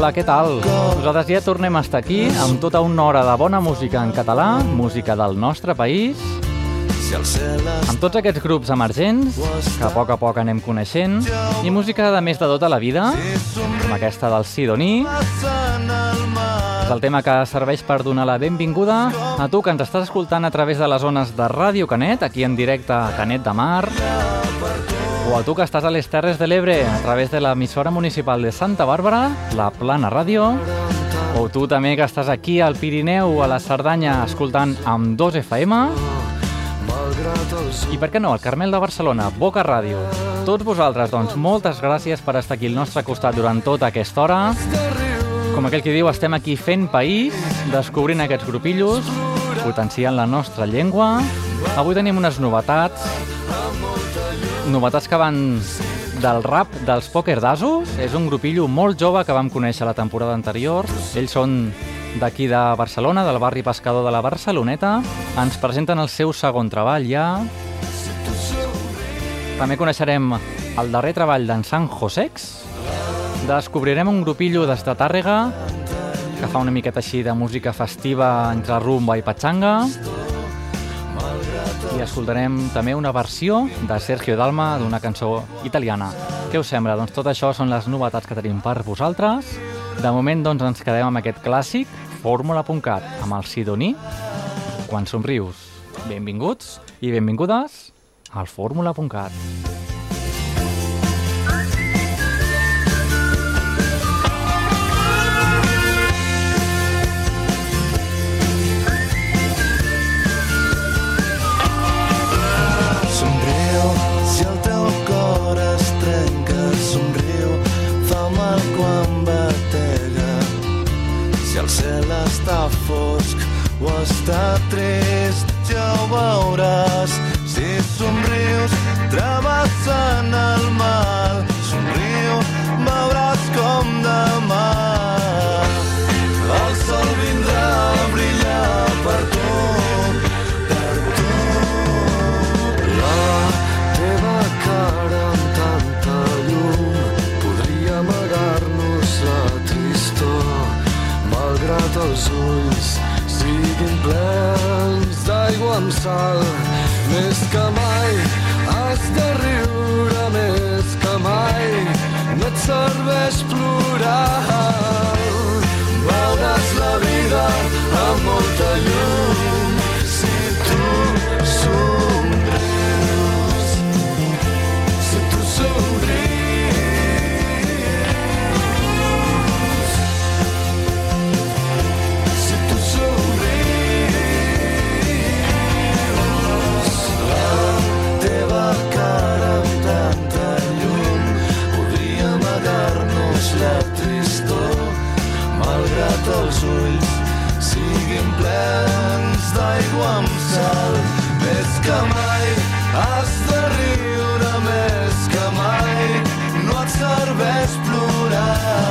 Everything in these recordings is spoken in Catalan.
Hola, què tal? Nosaltres ja tornem a estar aquí amb tota una hora de bona música en català, música del nostre país, amb tots aquests grups emergents que a poc a poc anem coneixent i música de més de tota la vida, com aquesta del Sidoní, és el tema que serveix per donar la benvinguda a tu que ens estàs escoltant a través de les zones de Ràdio Canet, aquí en directe a Canet de Mar, o a tu que estàs a les Terres de l'Ebre a través de l'emissora municipal de Santa Bàrbara, la Plana Ràdio, o tu també que estàs aquí al Pirineu, a la Cerdanya, escoltant amb 2 FM, i per què no, el Carmel de Barcelona, Boca Ràdio. Tots vosaltres, doncs, moltes gràcies per estar aquí al nostre costat durant tota aquesta hora. Com aquell que diu, estem aquí fent país, descobrint aquests grupillos, potenciant la nostra llengua. Avui tenim unes novetats, novetats que van del rap dels Poker d'Asos. És un grupillo molt jove que vam conèixer la temporada anterior. Ells són d'aquí de Barcelona, del barri pescador de la Barceloneta. Ens presenten el seu segon treball ja. També coneixerem el darrer treball d'en San Josex. Descobrirem un grupillo des de Tàrrega que fa una miqueta així de música festiva entre rumba i patxanga. I escoltarem també una versió de Sergio Dalma d'una cançó italiana. Què us sembla? Doncs tot això són les novetats que tenim per vosaltres. De moment doncs, ens quedem amb aquest clàssic, fórmula.cat, amb el Sidoní, quan somrius. Benvinguts i benvingudes al fórmula.cat. Somriu fosc o està trist, ja ho veuràs. Si somrius, travessant el mal, somriu, veuràs com demà sal. Més que mai has de riure, més que mai no et serveix plorar. Veuràs la vida amb molta llum ulls siguin plens d'aigua amb sal. Més que mai has de riure, més que mai no et serveix plorar.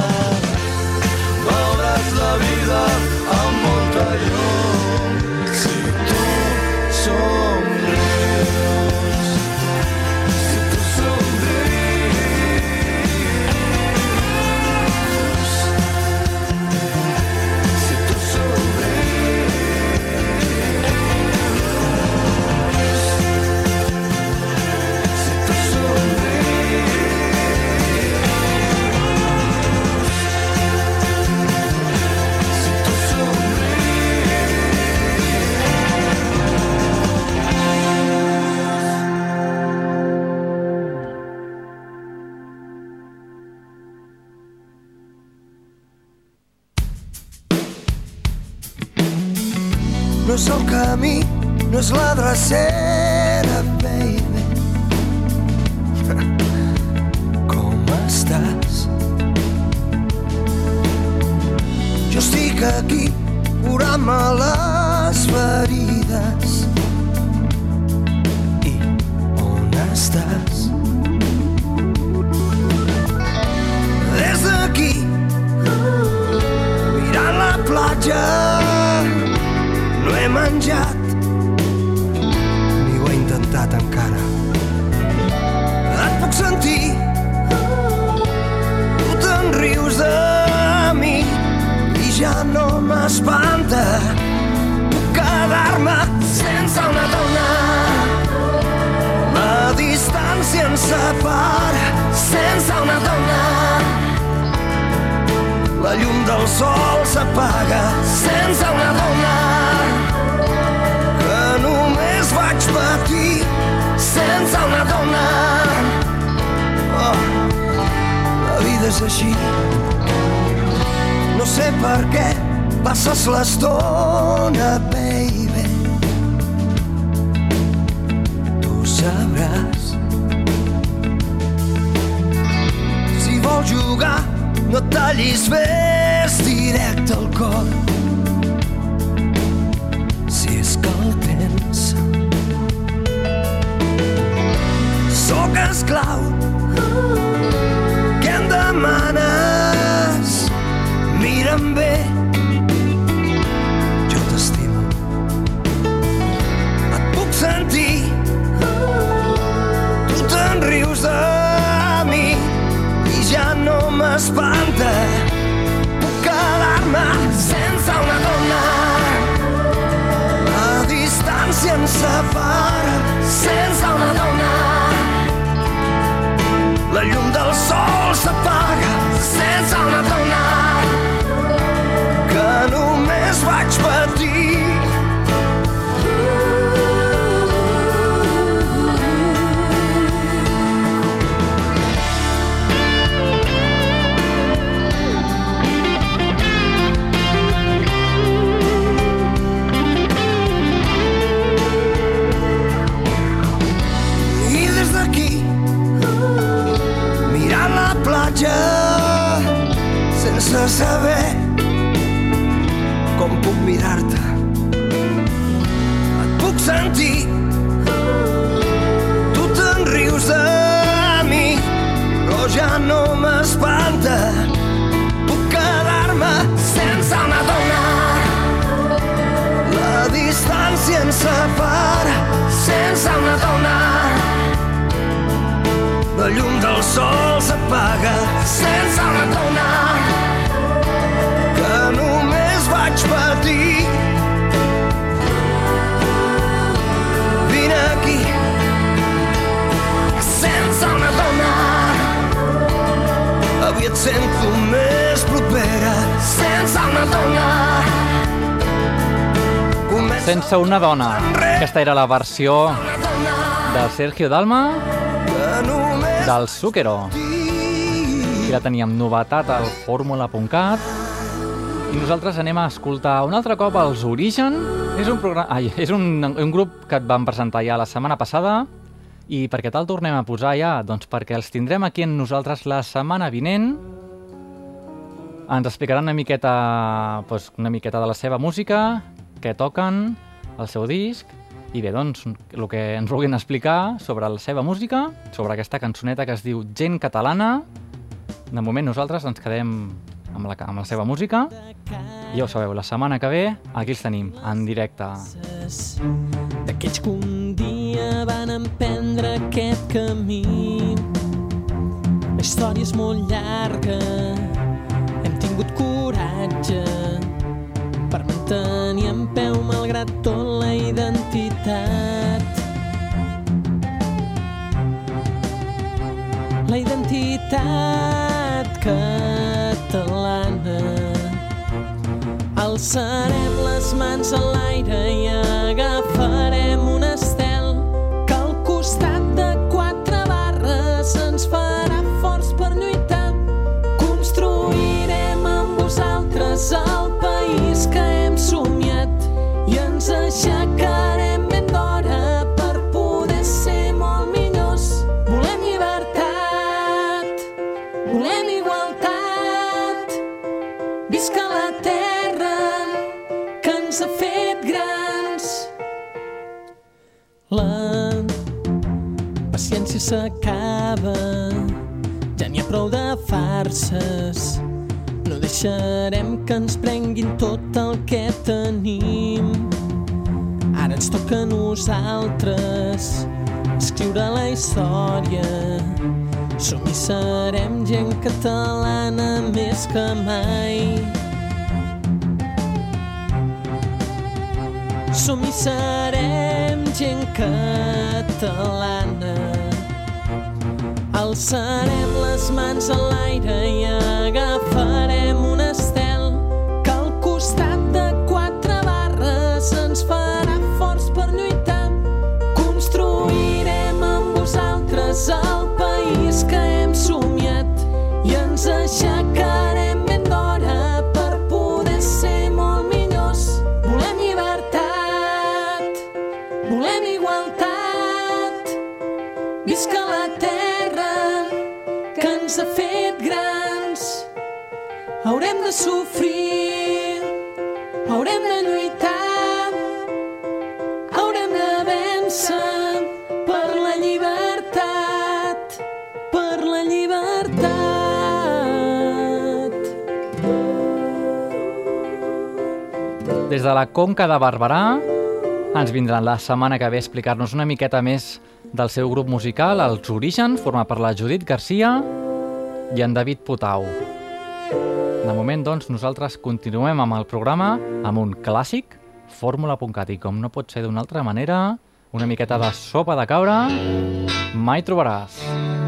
No és sense una dona. Oh, la vida és així. No sé per què passes l'estona, baby. Tu sabràs. Si vols jugar, no tallis més directe al cor. Si és que el tens. Sóc esclau. Què em demanes? Mira'm bé. Jo t'estimo. Et puc sentir. Tu te'n rius de mi i ja no m'espanta. Puc quedar-me sense una dona. La distància ens separa sense una dona. La llum del sol s'apaga sense una dona que només vaig patir. Saber com puc mirar-te. Et puc sentir, tu te'n rius de mi, però ja no m'espanta. Sento més propera sense una dona Comença Sense una dona. Aquesta era la versió de Sergio Dalma del Zucchero. Aquí la teníem novetat al fórmula.cat i nosaltres anem a escoltar un altre cop els Origen. És un, programa... Ai, és un, un grup que et vam presentar ja la setmana passada i per què te'l tornem a posar ja? Doncs perquè els tindrem aquí en nosaltres la setmana vinent. Ens explicaran una miqueta, doncs, una miqueta de la seva música, què toquen, el seu disc, i bé, doncs, el que ens vulguin explicar sobre la seva música, sobre aquesta cançoneta que es diu Gent Catalana. De moment nosaltres ens quedem amb la, amb la seva música. I ja ho sabeu, la setmana que ve aquí els tenim, en directe. un dia van emprendre aquest camí. La història és molt llarga, hem tingut coratge per mantenir en peu, malgrat tot, la identitat. La identitat catalana Alçarem les mans a l'aire i agafarem s'acaba, ja n'hi ha prou de farses. No deixarem que ens prenguin tot el que tenim. Ara ens toca a nosaltres escriure la història. Som i serem gent catalana més que mai. Som i serem gent catalana Alçarem les mans a l'aire i agafarem De sofrir, haurem de lluitar, haurem de vèncer per la llibertat, per la llibertat. Des de la Conca de Barberà ens vindran la setmana que ve a explicar-nos una miqueta més del seu grup musical, Els Origen, format per la Judit Garcia i en David Putau. De moment, doncs, nosaltres continuem amb el programa amb un clàssic, fórmula.cat, i com no pot ser d'una altra manera, una miqueta de sopa de cabra, mai trobaràs. No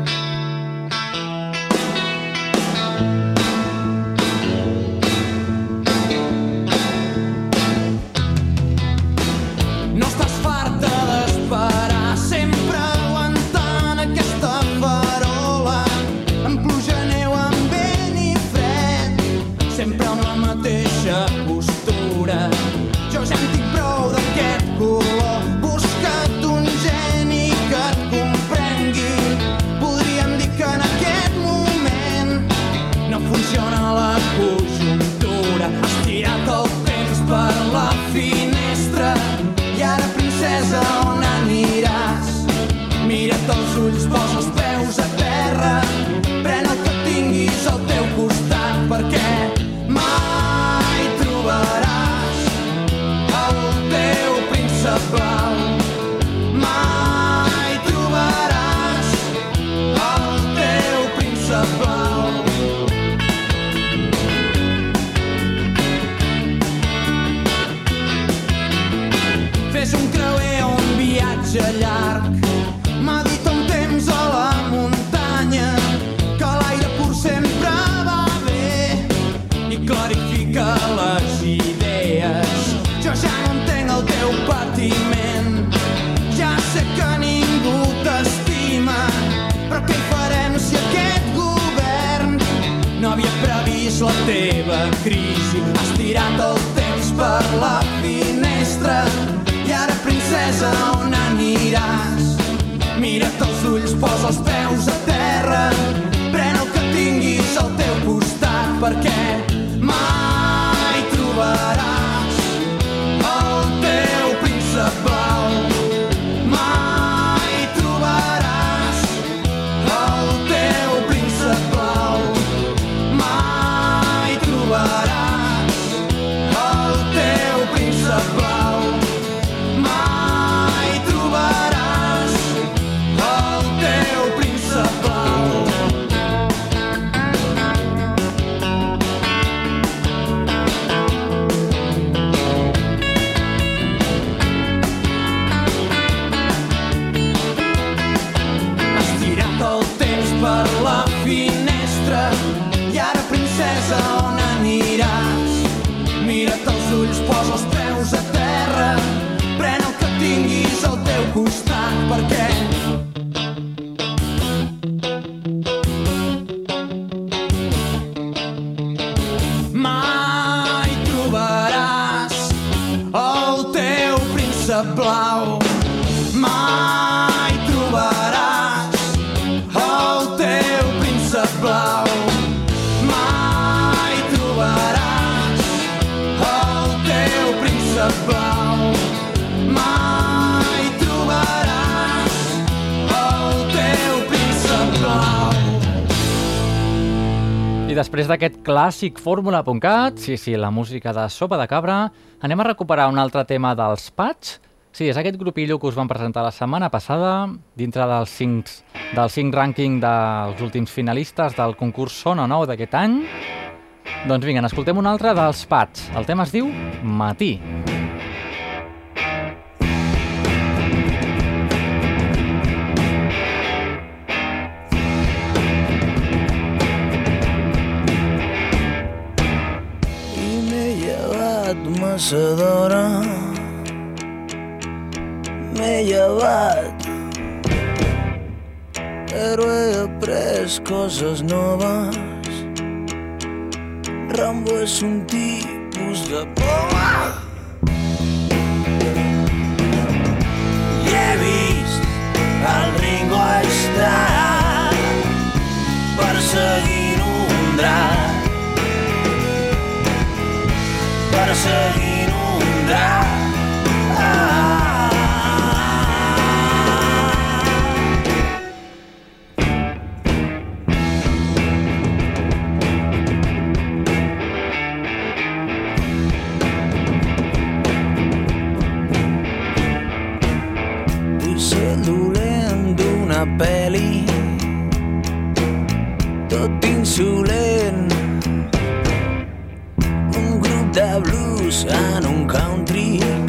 la teva crisi? Has tirat el temps per la finestra i ara, princesa, on aniràs? Mira't els ulls, posa els peus a terra, pren el que tinguis al teu costat, perquè mai després d'aquest clàssic fórmula.cat, sí, sí, la música de Sopa de Cabra, anem a recuperar un altre tema dels Pats. Sí, és aquest grupillo que us van presentar la setmana passada, dintre dels 5, del 5 rànquing dels últims finalistes del concurs Son o Nou d'aquest any. Doncs vinga, n'escoltem un altre dels Pats. El tema es diu Matí. massa d'hora m'he llevat però he après coses Rambo és un tipus de por i he vist el Ringo estar perseguint un drac insolent. Un grup de blues en un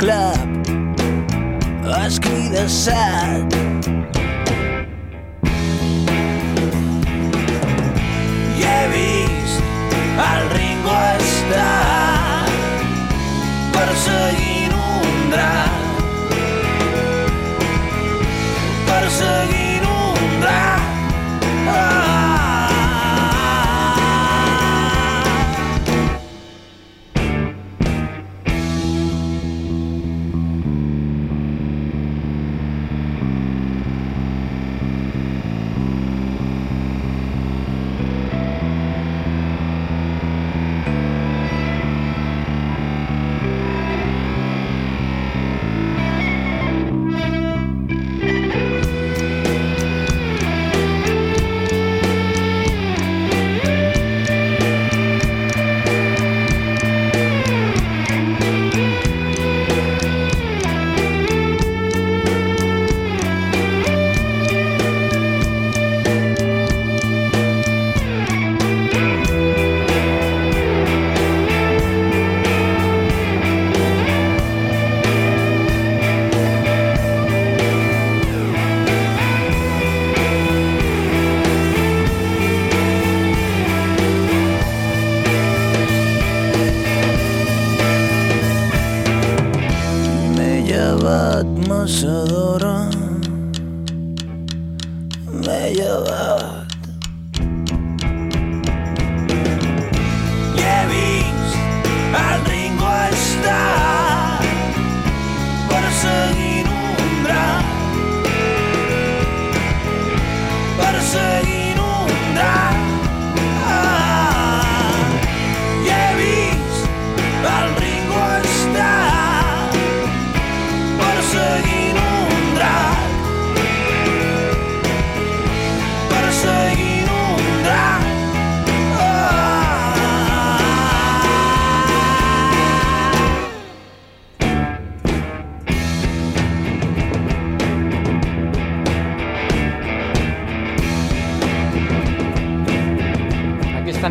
club. Escridassat i he vist el Ringo estar perseguint un drac perseguint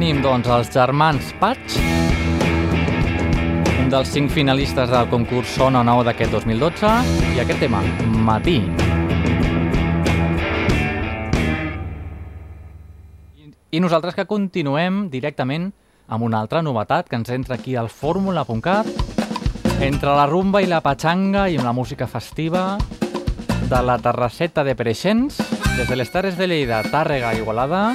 tenim, doncs, els germans Patch, un dels cinc finalistes del concurs Son o Nou d'aquest 2012, i aquest tema, Matí. I- nosaltres que continuem directament amb una altra novetat que ens entra aquí al fórmula.cat, entre la rumba i la patxanga i amb la música festiva de la terrasseta de Preixens, des de les Terres de Lleida, Tàrrega Igualada,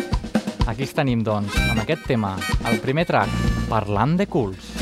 aquí tenim, doncs, amb aquest tema, el primer track, Parlant de culs.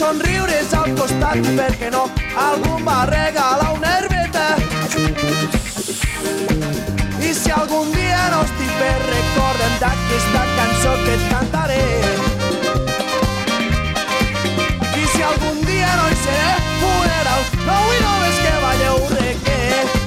Somriures al costat i per què no. Algú va regalar una herbeta i si algun dia no estic bé recorda'm d'aquesta cançó que et cantaré. I si algun dia no hi seré funeral no vull només que balleu reggae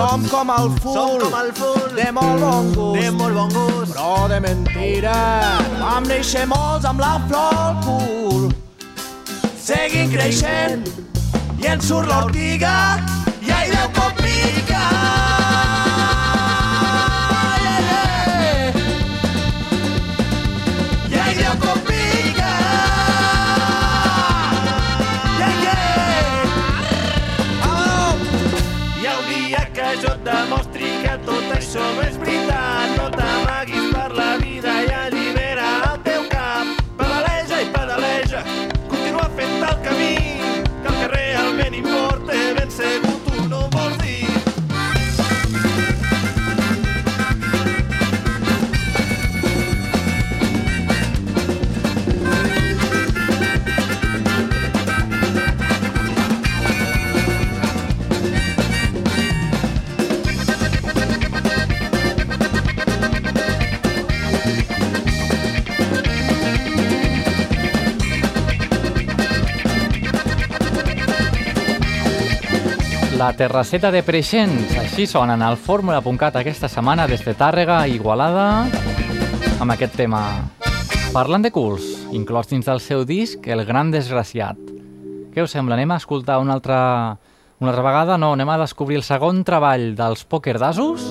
som com el ful, Som com el ful. de molt bon gust, De molt bon gust. però de mentira. Vam néixer molts amb la flor al cul, seguim creixent i ens surt l'ortiga tot això La terraceta de Preixens, així sonen al fórmula.cat aquesta setmana des de Tàrrega Igualada amb aquest tema. Parlant de culs, inclòs dins del seu disc El gran desgraciat. Què us sembla? Anem a escoltar una altra, una altra vegada? No, anem a descobrir el segon treball dels Poker d'Asos.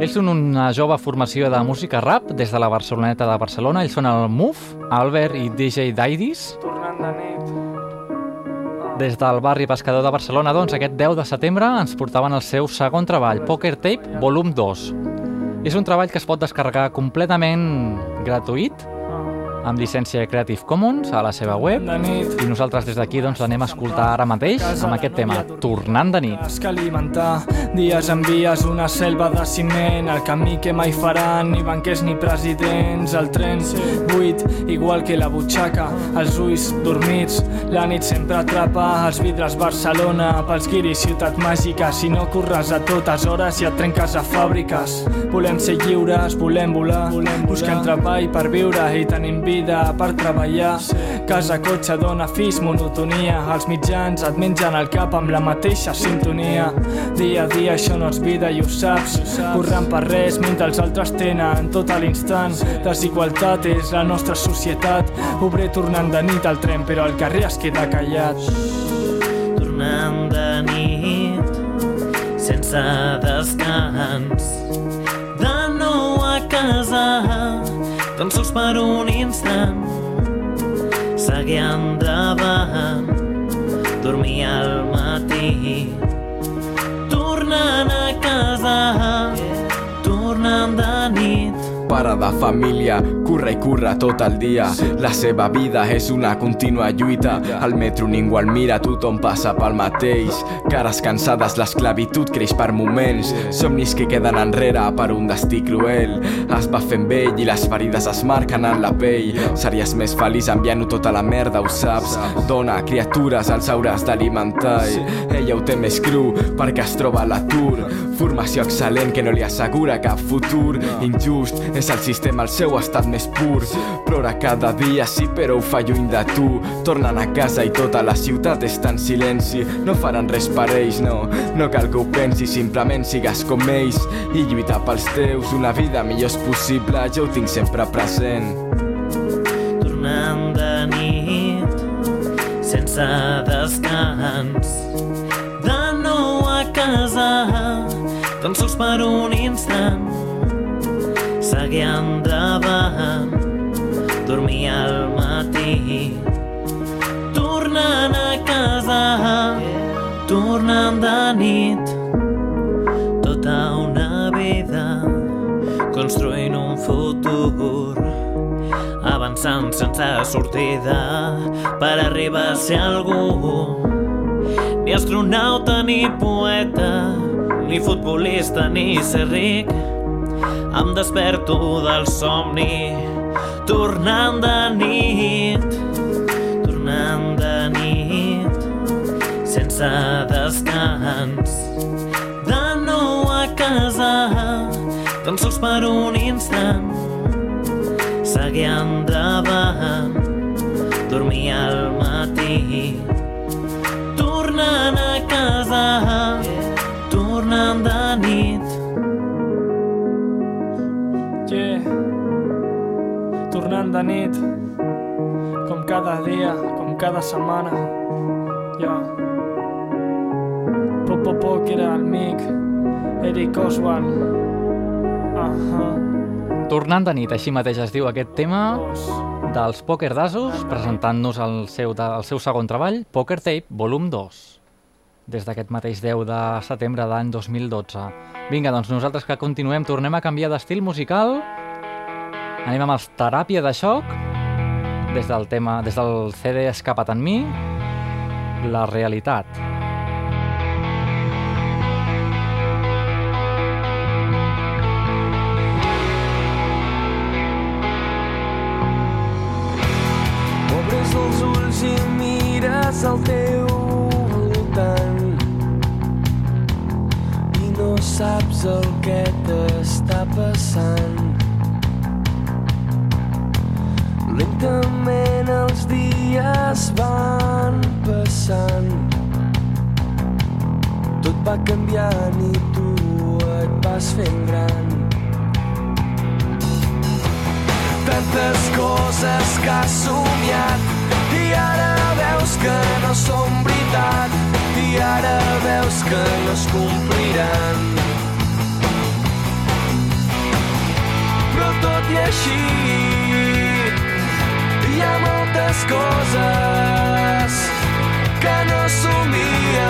Ells són una jove formació de música rap des de la Barceloneta de Barcelona. Ells són el Muf, Albert i DJ Daidis. Tornant de nit. Des del barri pescador de Barcelona, doncs, aquest 10 de setembre ens portaven el seu segon treball, Poker Tape Volum 2. És un treball que es pot descarregar completament gratuït, amb llicència Creative Commons a la seva web, i nosaltres des d'aquí doncs, l'anem a escoltar ara mateix amb aquest tema, Tornant de nit. Has que alimentar dies en dies una selva de ciment el camí que mai faran ni banquers ni presidents. El tren buit igual que la butxaca els ulls dormits la nit sempre atrapa els vidres Barcelona. Pels guiris ciutat màgica si no corres a totes hores i et trenques a fàbriques. Volem ser lliures, volem volar volem buscant treball per viure i tenim vida per treballar. Casa, cotxe, dona, fills, monotonia. Els mitjans et mengen el cap amb la mateixa sintonia. Dia a dia això no és vida i ho saps. Corrent per res mentre els altres tenen tot a l'instant. Desigualtat és la nostra societat. Obrer tornant de nit al tren però al carrer es queda callat. Tornant de nit sense descans. De nou a casa tan sols per un instant. Seguir endavant dormir al matí. Tornant a casa tornant de nit. Pare de família, curra i curra tot el dia. La seva vida és una contínua lluita. Al metro ningú el mira, tothom passa pel mateix. Cares cansades, l'esclavitud creix per moments. Somnis que queden enrere per un destí cruel. Es va fent vell i les ferides es marquen en la pell. Series més feliç enviant-ho tota la merda, ho saps. Dona, criatures, els hauràs d'alimentar. Ella ho té més cru perquè es troba a l'atur. Formació excel·lent que no li assegura cap futur. Injust, és el sistema al seu estat més pur. Plora cada dia, sí, però ho fa lluny de tu. Tornen a casa i tota la ciutat està en silenci. No faran res per ells, no. No cal que ho pensis, simplement sigues com ells. I lluitar pels teus, una vida millor és possible, jo ho tinc sempre present. tornant de nit sense descans de nou a casa tan sols per un instant seguir endavant dormir al matí tornant a casa tornant de nit. Tota una vida construint un futur avançant sense sortida per arribar a ser algú. Ni astronauta ni poeta ni futbolista ni ser ric em desperto del somni tornant de nit tornant de nit sense descans. De nou a casa tan sols per un instant seguir endavant dormir al matí. Tornant a casa tornant de de nit, com cada dia, com cada setmana. Ja. Popo Poc era el mic, Eric Oswald. Ahà. Tornant de nit, així mateix es diu aquest tema dels Poker d'Asos, presentant-nos el seu, el seu segon treball, Poker Tape, volum 2, des d'aquest mateix 10 de setembre d'any 2012. Vinga, doncs nosaltres que continuem, tornem a canviar d'estil musical, anem amb els Teràpia de Xoc, des del tema, des del CD Escapa't en mi, La realitat. Obres els ulls i mires al teu voltant i no saps el que t'està passant. Lentament els dies van passant tot va canviant i tu et vas fent gran. tantes coses que has somiat i ara veus que no són veritat i ara veus que no es compliran però tot i així hi ha moltes coses que no somien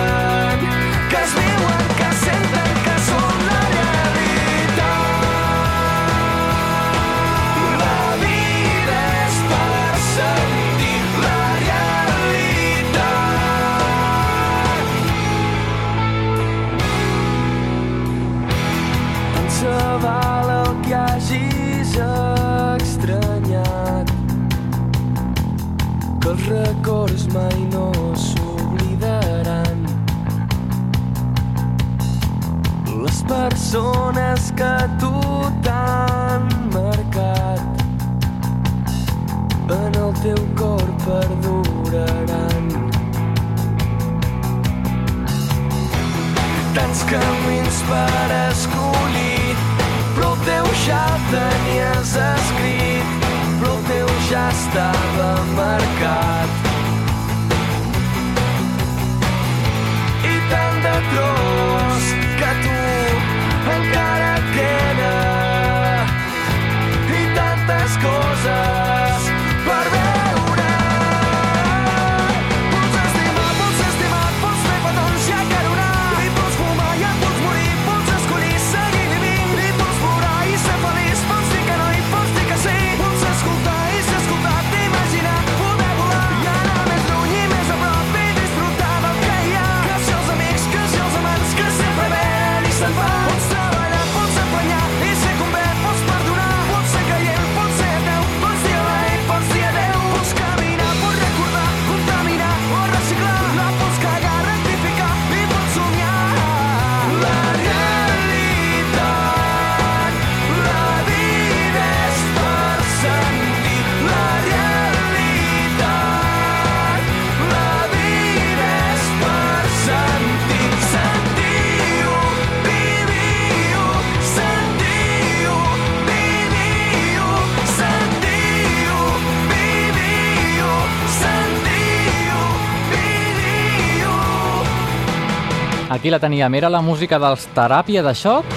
Aquí la teníem, era la música dels Teràpia de Xoc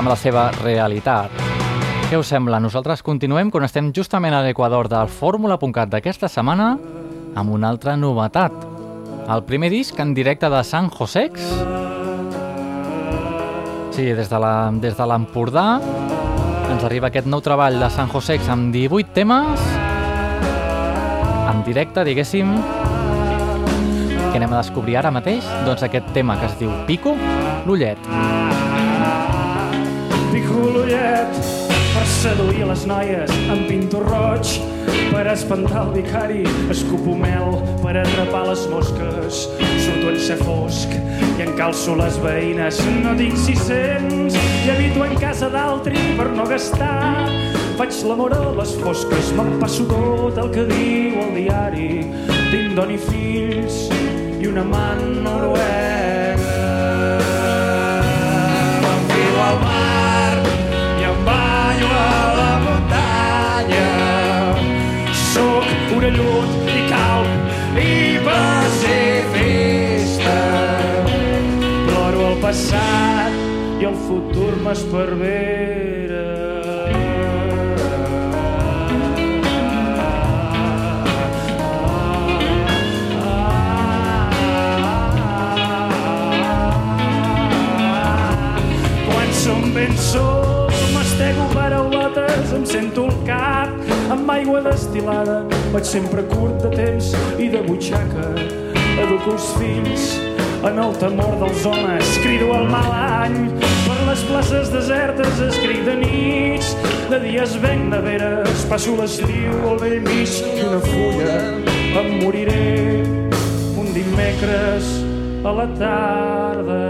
amb la seva realitat. Què us sembla? Nosaltres continuem quan estem justament a l'equador del Fórmula.cat d'aquesta setmana amb una altra novetat. El primer disc en directe de San Josex. Sí, des de des de l'Empordà, ens arriba aquest nou treball de San Josex amb 18 temes en directe, diguéssim, que anem a descobrir ara mateix? Doncs aquest tema que es diu Pico, l'ullet. Pico l'ullet per seduir les noies amb pinto roig per espantar el vicari escupo mel per atrapar les mosques surto en ser fosc i encalço les veïnes no tinc 600 i habito en casa d'altri per no gastar faig l'amor a les fosques me'n passo tot el que diu el diari tinc dona i fills una man noruega m'enfilo al mar i em banyo a la muntanya sóc orellut i calb i pacifista ploro el passat i el futur m'esperbera sol mastego paraulotes em sento el cap amb aigua destilada vaig sempre curt de temps i de butxaca. Educo els fills en el temor dels homes crido el mal any per les places desertes escric de nits de dies ben de veres passo l'estiu al vell mig d'una fulla em moriré un dimecres a la tarda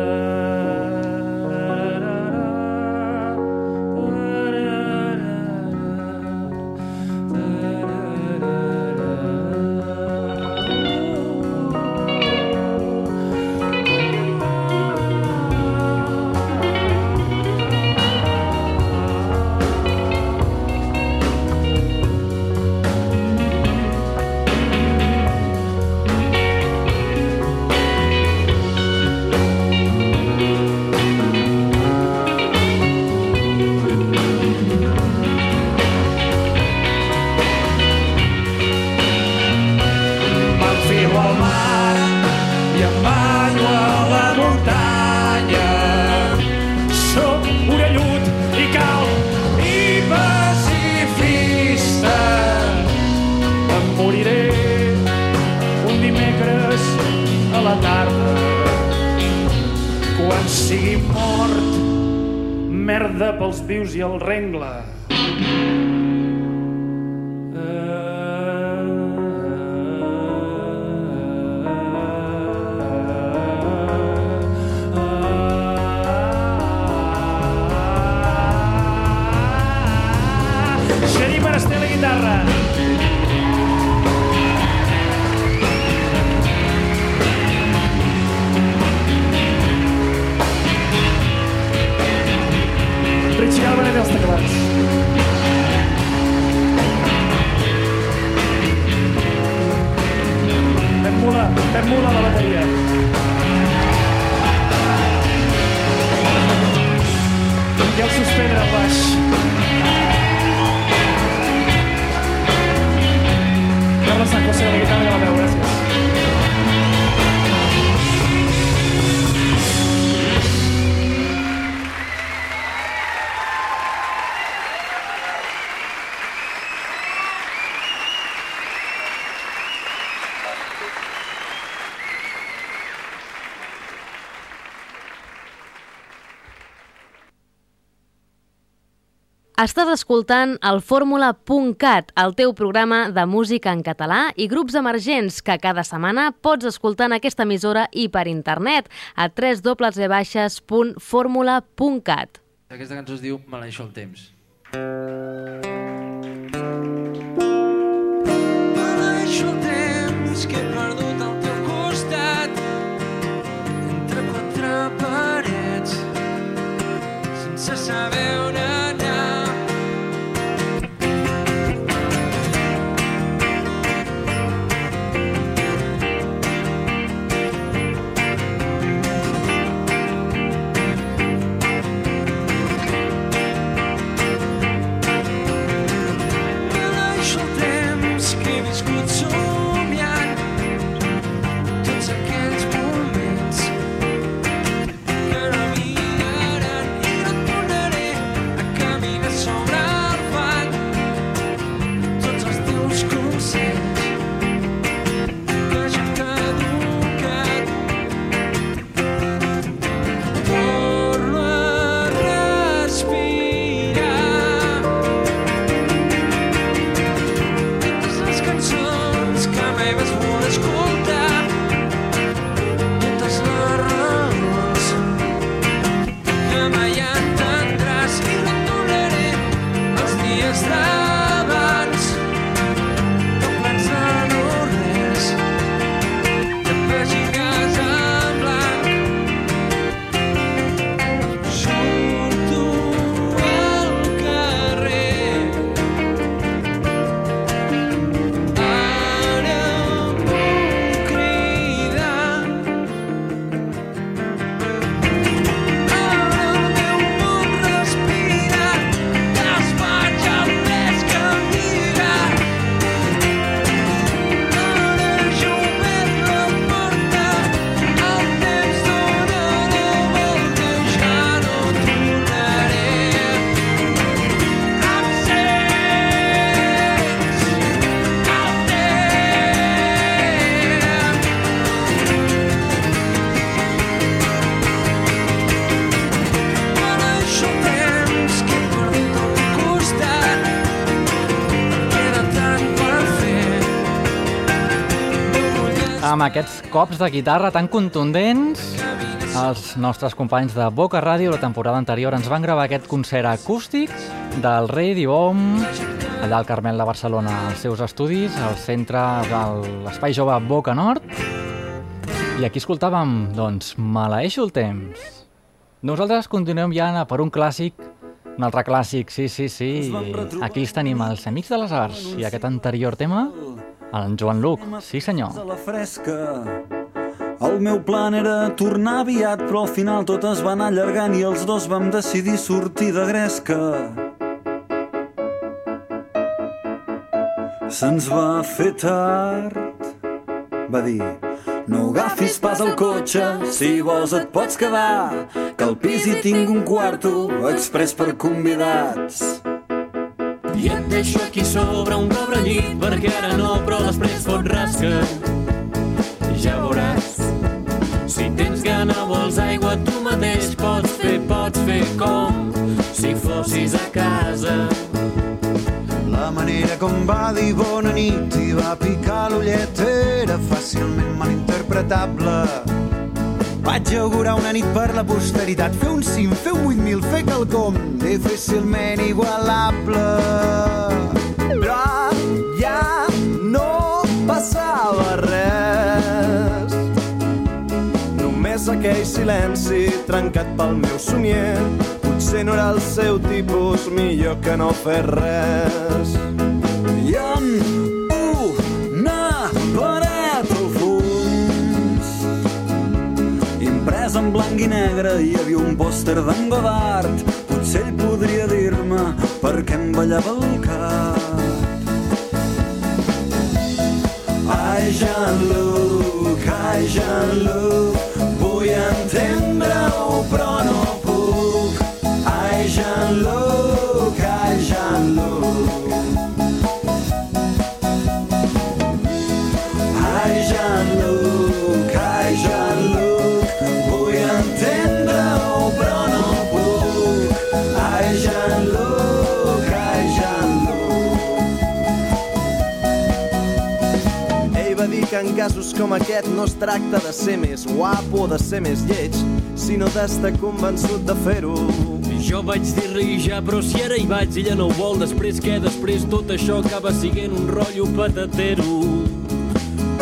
escoltant el Fórmula.cat, el teu programa de música en català i grups emergents que cada setmana pots escoltar en aquesta emissora i per internet a www.formula.cat. Aquesta cançó es diu Maleeixo el temps. Maleeixo el temps que he perdut al teu costat entre quatre parets sense saber on anar. Amb aquests cops de guitarra tan contundents. Els nostres companys de Boca Ràdio la temporada anterior ens van gravar aquest concert acústic del Rei Dibom allà al Carmel de Barcelona, als seus estudis, al centre de l'Espai Jove Boca Nord. I aquí escoltàvem, doncs, Maleeixo el temps. Nosaltres continuem ja per un clàssic, un altre clàssic, sí, sí, sí. Aquí els tenim els Amics de les Arts i aquest anterior tema, el Joan Luc, sí senyor. a la fresca. El meu plan era tornar aviat, però al final tot es va anar allargant i els dos vam decidir sortir de gresca. Se'ns va fer tard, va dir. No agafis pas el cotxe, si vols et pots quedar, que al pis hi tinc un quarto express per convidats. I et deixo aquí sobre un cobre llit perquè ara no, però després fot rasca. Ja veuràs. Si tens gana, vols aigua, tu mateix pots fer, pots fer com si fossis a casa. La manera com va dir bona nit i va picar l'ullet era fàcilment malinterpretable. Vaig augurar una nit per la posteritat, fer un cim, fer un 8.000, fer quelcom difícilment igualable. Però ja no passava res. Només aquell silenci trencat pel meu somier. Potser no era el seu tipus, millor que no fer res. I en Imprès en blanc i negre hi havia un pòster d'en Godard. Potser ell podria dir-me per què em ballava el cap. Ai, Jean-Luc, ai, Jean-Luc, vull entendre-ho però no casos com aquest no es tracta de ser més guapo o de ser més lleig, sinó d'estar convençut de fer-ho. Jo vaig dir-li ja, però si ara hi vaig, ella no ho vol. Després què? Després tot això acaba siguent un rotllo patatero.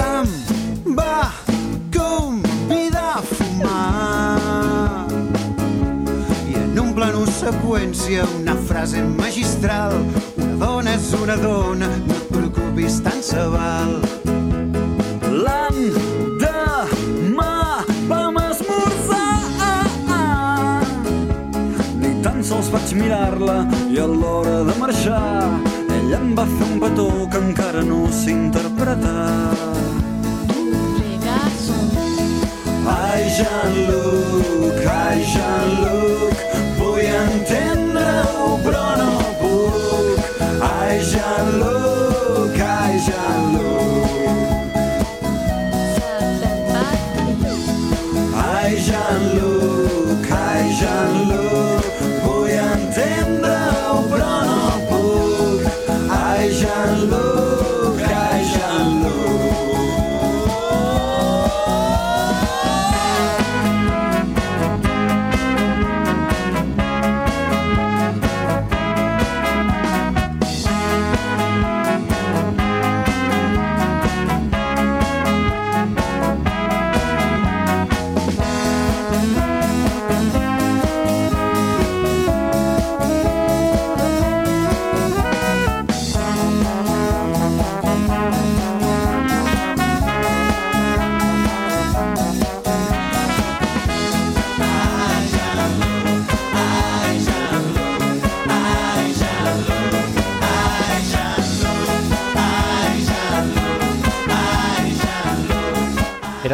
Em va convidar a fumar i en un plano seqüència una frase magistral una dona és una dona no et preocupis tant se val L'endemà vam esmorzar. Ni tan sols vaig mirar-la i a l'hora de marxar ella em va fer un petó que encara no sé interpretar. Ai, Jean-Luc, ai, Jean-Luc, vull entendre-ho però no puc. Ai, Jean-Luc, ai, Jean-Luc.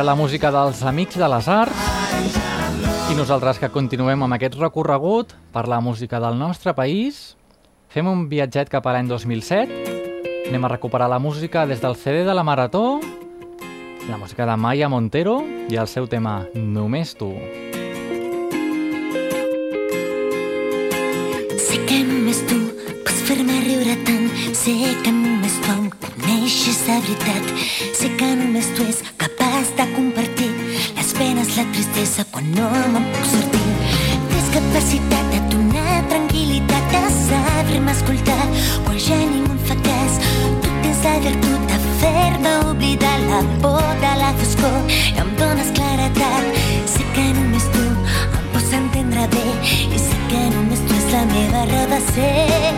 La música dels Amics de les Arts i nosaltres que continuem amb aquest recorregut per la música del nostre país fem un viatget cap a l'any 2007 anem a recuperar la música des del CD de la Marató la música de Maya Montero i el seu tema Només tu. Sé que només tu pots fer-me riure tant. Sé que només tu em coneixes de veritat. Sé que només tu és capaç no me'n puc sortir. Discapacitat de donar tranquil·litat, de saber-me escoltar quan ja ningú em fa cas. Tu tens la virtut de fer-me oblidar la por de la foscor i em dones claretat. Sé que només tu em pots entendre bé i sé que només tu és la meva raó de ser.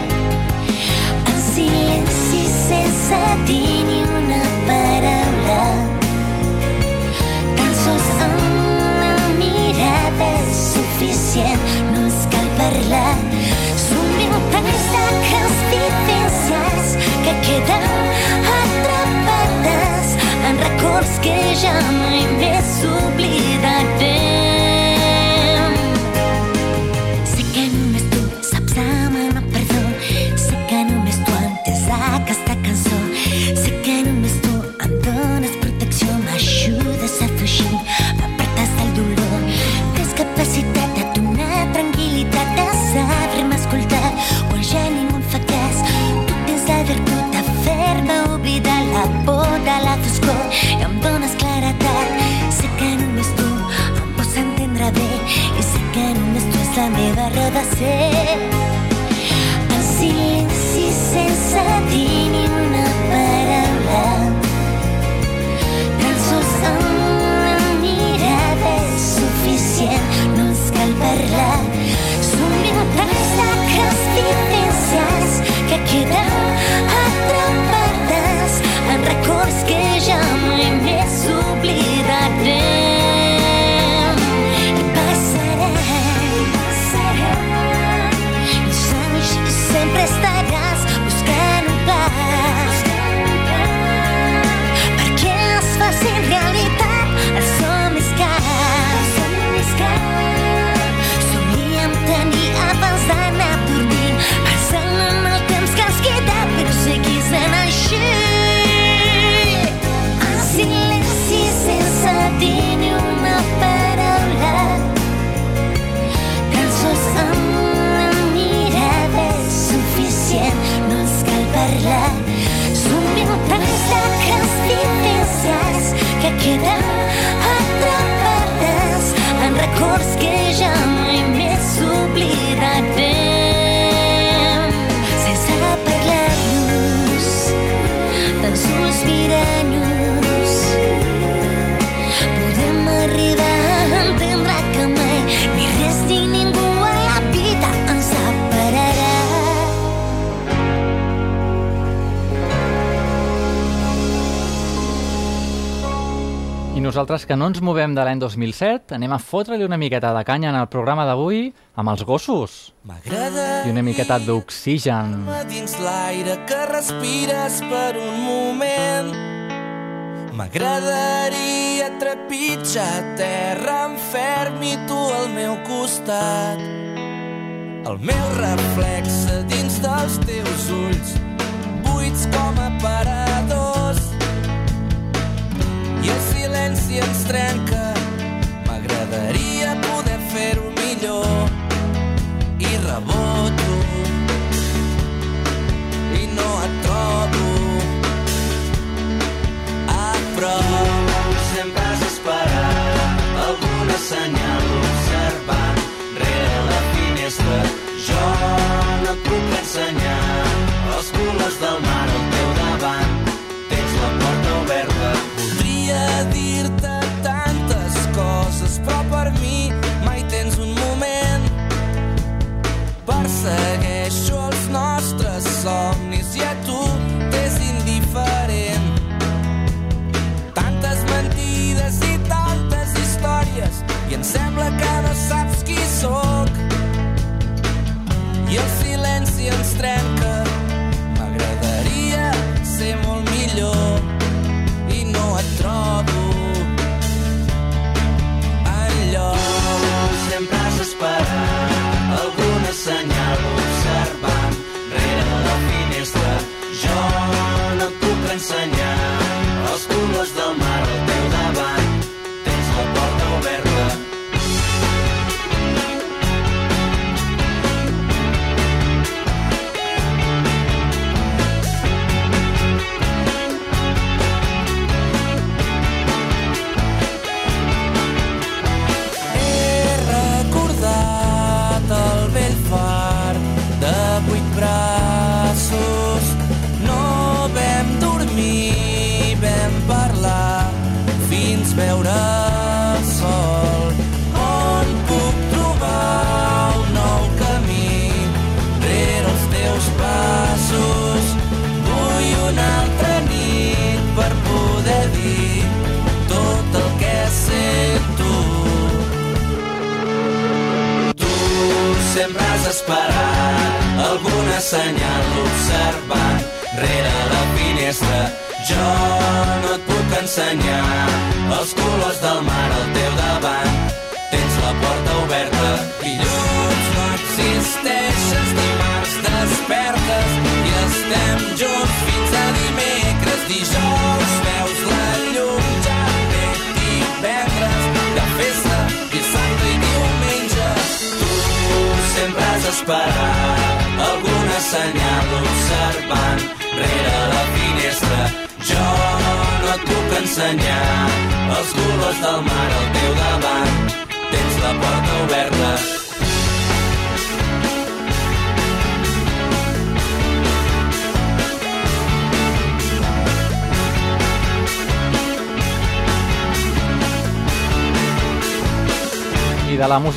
En silenci sense dir ni una paraula és suficient, no ens cal parlar. Convivències que queden atrapades en records que ja mai més. Nosaltres que no ens movem de l'any 2007, anem a fotre-li una miqueta de canya en el programa d'avui amb els gossos. I una miqueta d'oxigen. dins l'aire que respires per un moment. M'agradaria trepitjar terra en ferm i tu al meu costat. El meu reflex dins dels teus ulls, buits com aparadors. I el silenci ens trenca, m'agradaria poder fer-ho millor. I reboto, i no et trobo. A prop, sempre has esperat alguna senyal observant rere la finestra. Jo no et puc ensenyar els colors del mar al teu Voldria dir-te tantes coses, però per mi mai tens un moment. Persegueixo els nostres somnis i a tu t'és indiferent. Tantes mentides i tantes històries i em sembla que no saps qui sóc. I el silenci ens trenca. M'agradaria ser molt millor no et trobo enlloc. Sempre has esperat alguna senyal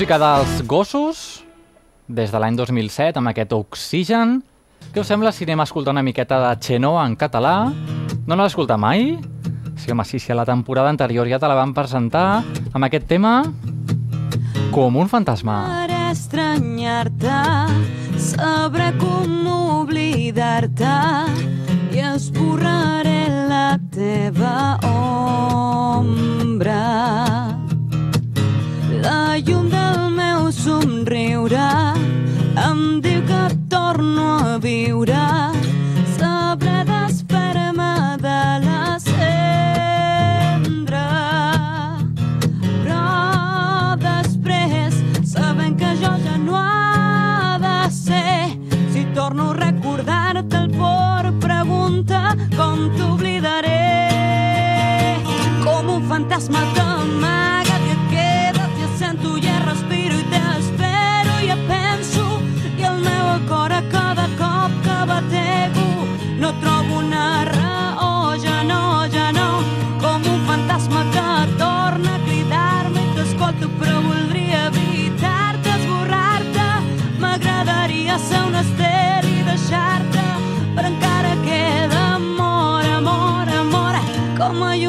música dels gossos, des de l'any 2007, amb aquest Oxygen, què us sembla si anem a escoltar una miqueta de Xenoa en català? No l'has escoltat mai? Sí, home, sí, sí, a la temporada anterior ja te la van presentar amb aquest tema com un fantasma. Per estranyar-te, sabré com oblidar-te i esborraré la teva ombra. La llum del meu somriure em diu que torno a viure. Sabré desfer-me de la cendra. Però després, sabent que jo ja no ha de ser, si torno a recordar-te el por, pregunta com t'oblidaré. Com un fantasma que batego. No trobo una raó, ja no, ja no, com un fantasma que torna a cridar-me. I t'escolto però voldria evitar-te, esborrar-te. M'agradaria ser un estel i deixar-te. Però encara queda amor, amor, amor. Com allunyar-te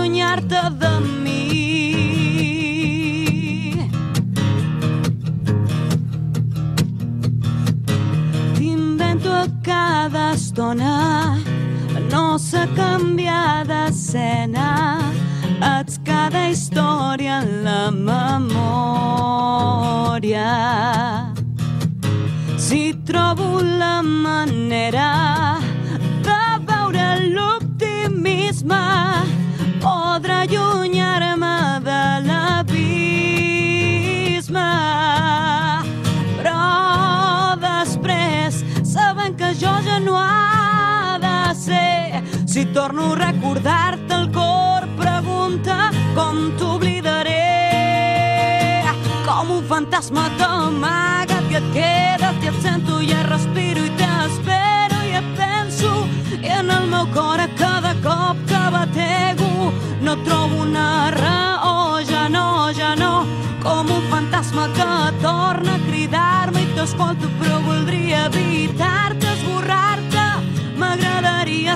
estona no sé canviar d'escena. Ets cada història en la memòria. Si trobo la manera de veure l'optimisme podrà allunyar-me torno a recordar-te el cor pregunta com t'oblidaré? Com un fantasma t'amaga que et quedes i et sento i et respiro i t'espero i et penso i en el meu cor a cada cop que batego. No trobo una raó ja no, ja no. Com un fantasma que torna a cridar-me i t'escolto però voldria evitar-te,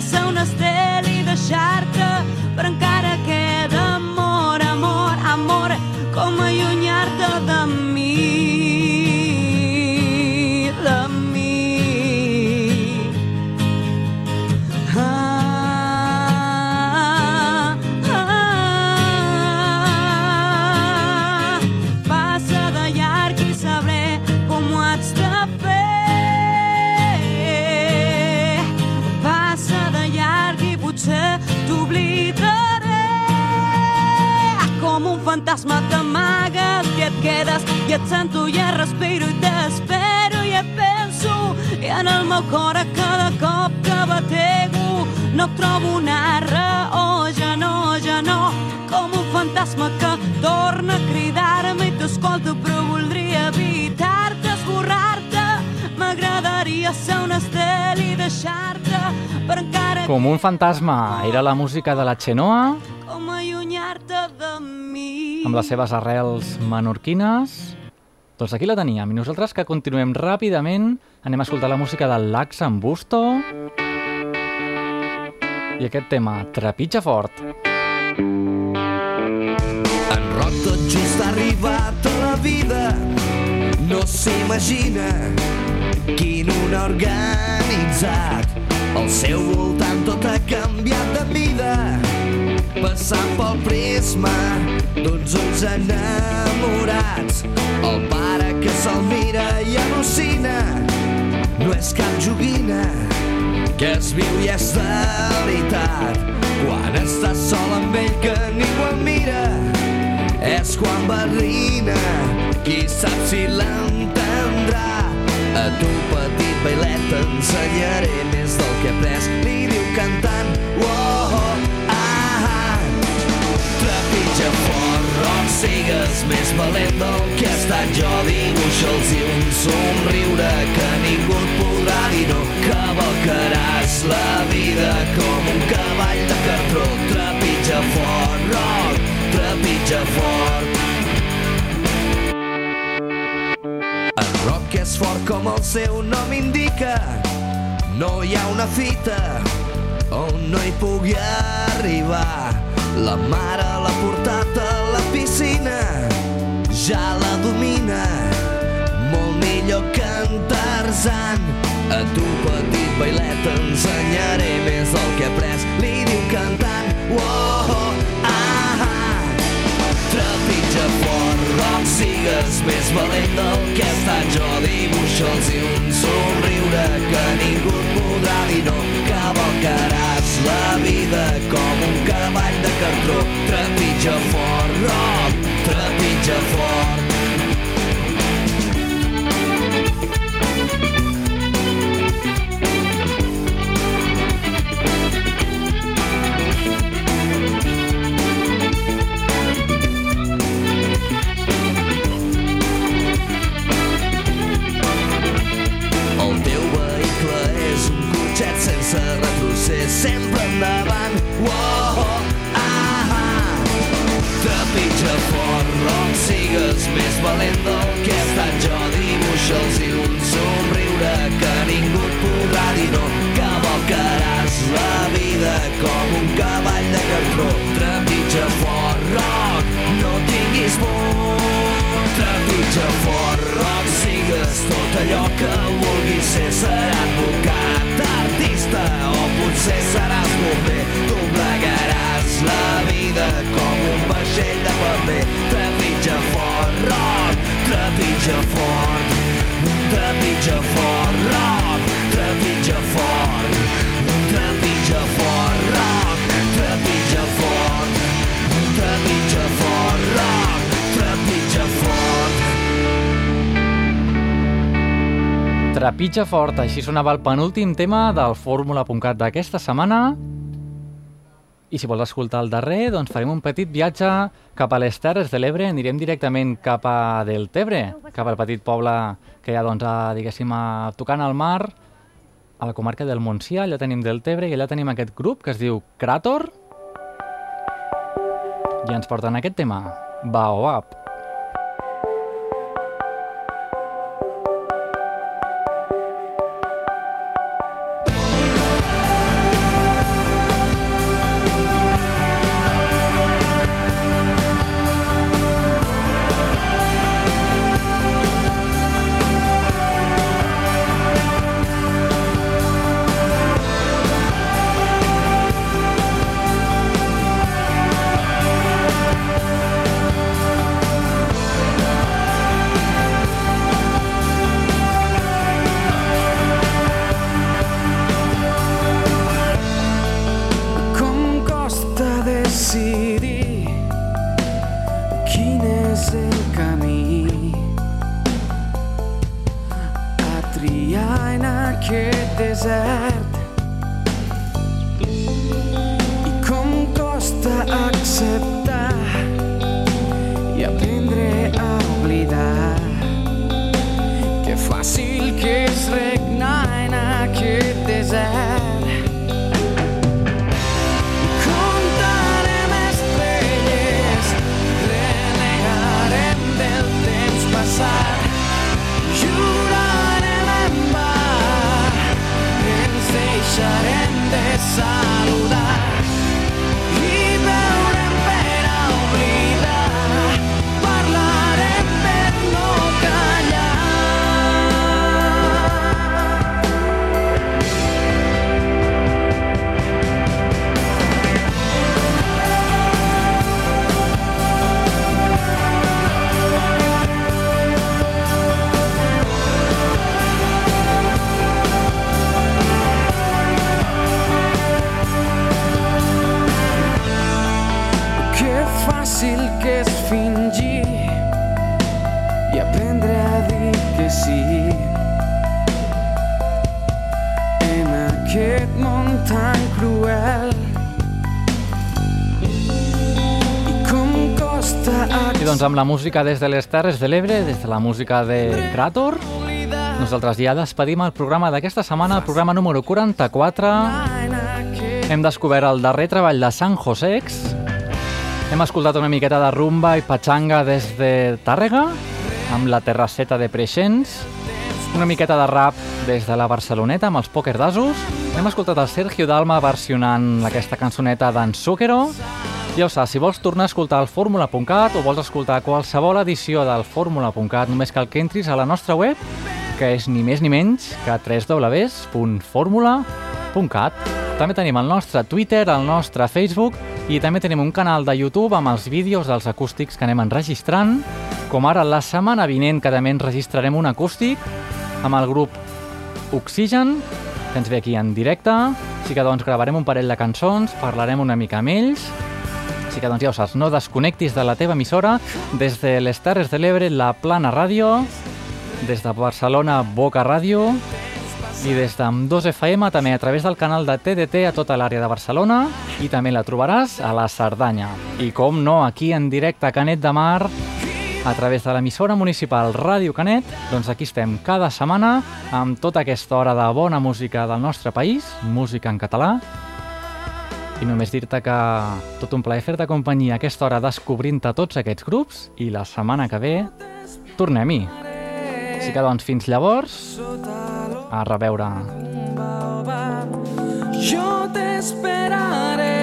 ser un estel i deixar-te però encara queda amor, amor, amor. Com allunyar-te de mi quedes i et sento i et respiro i t'espero i et penso i en el meu cor a cada cop que batego. No trobo una raó ja no, ja no. Com un fantasma que torna a cridar-me i t'escolto però voldria evitar-te, esborrar-te. M'agradaria ser un estel i deixar-te però encara Com un fantasma, era la música de la Xenoa, amb les seves arrels menorquines. Doncs aquí la teníem, i nosaltres que continuem ràpidament, anem a escoltar la música del Lax en Busto i aquest tema, Trepitja fort. En rock tot just ha arribat a la vida, no s'imagina organitzat. Al seu voltant tot ha canviat de vida, passant pel prisma d'uns ulls enamorats. El pare que se'l mira i al·lucina no és cap joguina que es viu i és de veritat. Quan estàs sol amb ell que ningú el mira, és quan barrina, qui sap si l'entendrà. A tu, petit bailet, t'ensenyaré més del que he après, li diu cantant. Oh, Trepitja fort, rock, sigues més valent del que he estat jo. Dibuixa'ls i un somriure que ningú et podrà dir no. Cavalcaràs la vida com un cavall de cartró. Trepitja fort, rock, trepitja fort. El rock és fort com el seu nom indica. No hi ha una fita on no hi pugui arribar. La mare l'ha portat a la piscina, ja la domina, molt millor que en Tarzan. A tu, petit bailet, t'ensenyaré més del que he après. Li diu cantant, oh, oh. Trepitja rock, sigues més valent del que he estat jo. Dibuixa'ls i un somriure que ningú et podrà dir no. Cavalcaràs la vida com un cavall de cartró. Trepitja fort, rock, trepitja fort. Trepitja fort, així sonava el penúltim tema del Fórmula.cat d'aquesta setmana. I si vols escoltar el darrer, doncs farem un petit viatge cap a les Terres de l'Ebre. Anirem directament cap a Deltebre, cap al petit poble que hi ha, doncs, a, diguéssim, a, tocant al mar, a la comarca del Montsià. Allà tenim Deltebre i allà tenim aquest grup que es diu Krator. I ens porten aquest tema, Baobab. Tan cruel i com costa I doncs amb la música des de les Terres de l'Ebre, des de la música de Krator, nosaltres ja despedim el programa d'aquesta setmana, el programa número 44. Hem descobert el darrer treball de San Josex. Hem escoltat una miqueta de rumba i patxanga des de Tàrrega, amb la terrasseta de Preixens. Una miqueta de rap des de la Barceloneta amb els Poker d'Asos. Hem escoltat el Sergio Dalma versionant aquesta cançoneta d'en Zucchero. Ja ho saps, si vols tornar a escoltar el fórmula.cat o vols escoltar qualsevol edició del fórmula.cat, només cal que entris a la nostra web, que és ni més ni menys que www.formula.cat. També tenim el nostre Twitter, el nostre Facebook i també tenim un canal de YouTube amb els vídeos dels acústics que anem enregistrant, com ara la setmana vinent que també enregistrarem un acústic amb el grup Oxigen, que ens ve aquí en directe. Així que doncs gravarem un parell de cançons, parlarem una mica amb ells. Així que doncs ja ho saps, no desconnectis de la teva emissora des de les Terres de l'Ebre, la Plana Ràdio, des de Barcelona, Boca Ràdio, i des d'Am2 FM també a través del canal de TDT a tota l'àrea de Barcelona i també la trobaràs a la Cerdanya. I com no, aquí en directe a Canet de Mar, a través de l'emissora municipal Ràdio Canet, doncs aquí estem cada setmana amb tota aquesta hora de bona música del nostre país, música en català, i només dir-te que tot un plaer fer-te companyia aquesta hora descobrint-te tots aquests grups i la setmana que ve tornem-hi. Així que doncs fins llavors, a reveure. Yo te esperaré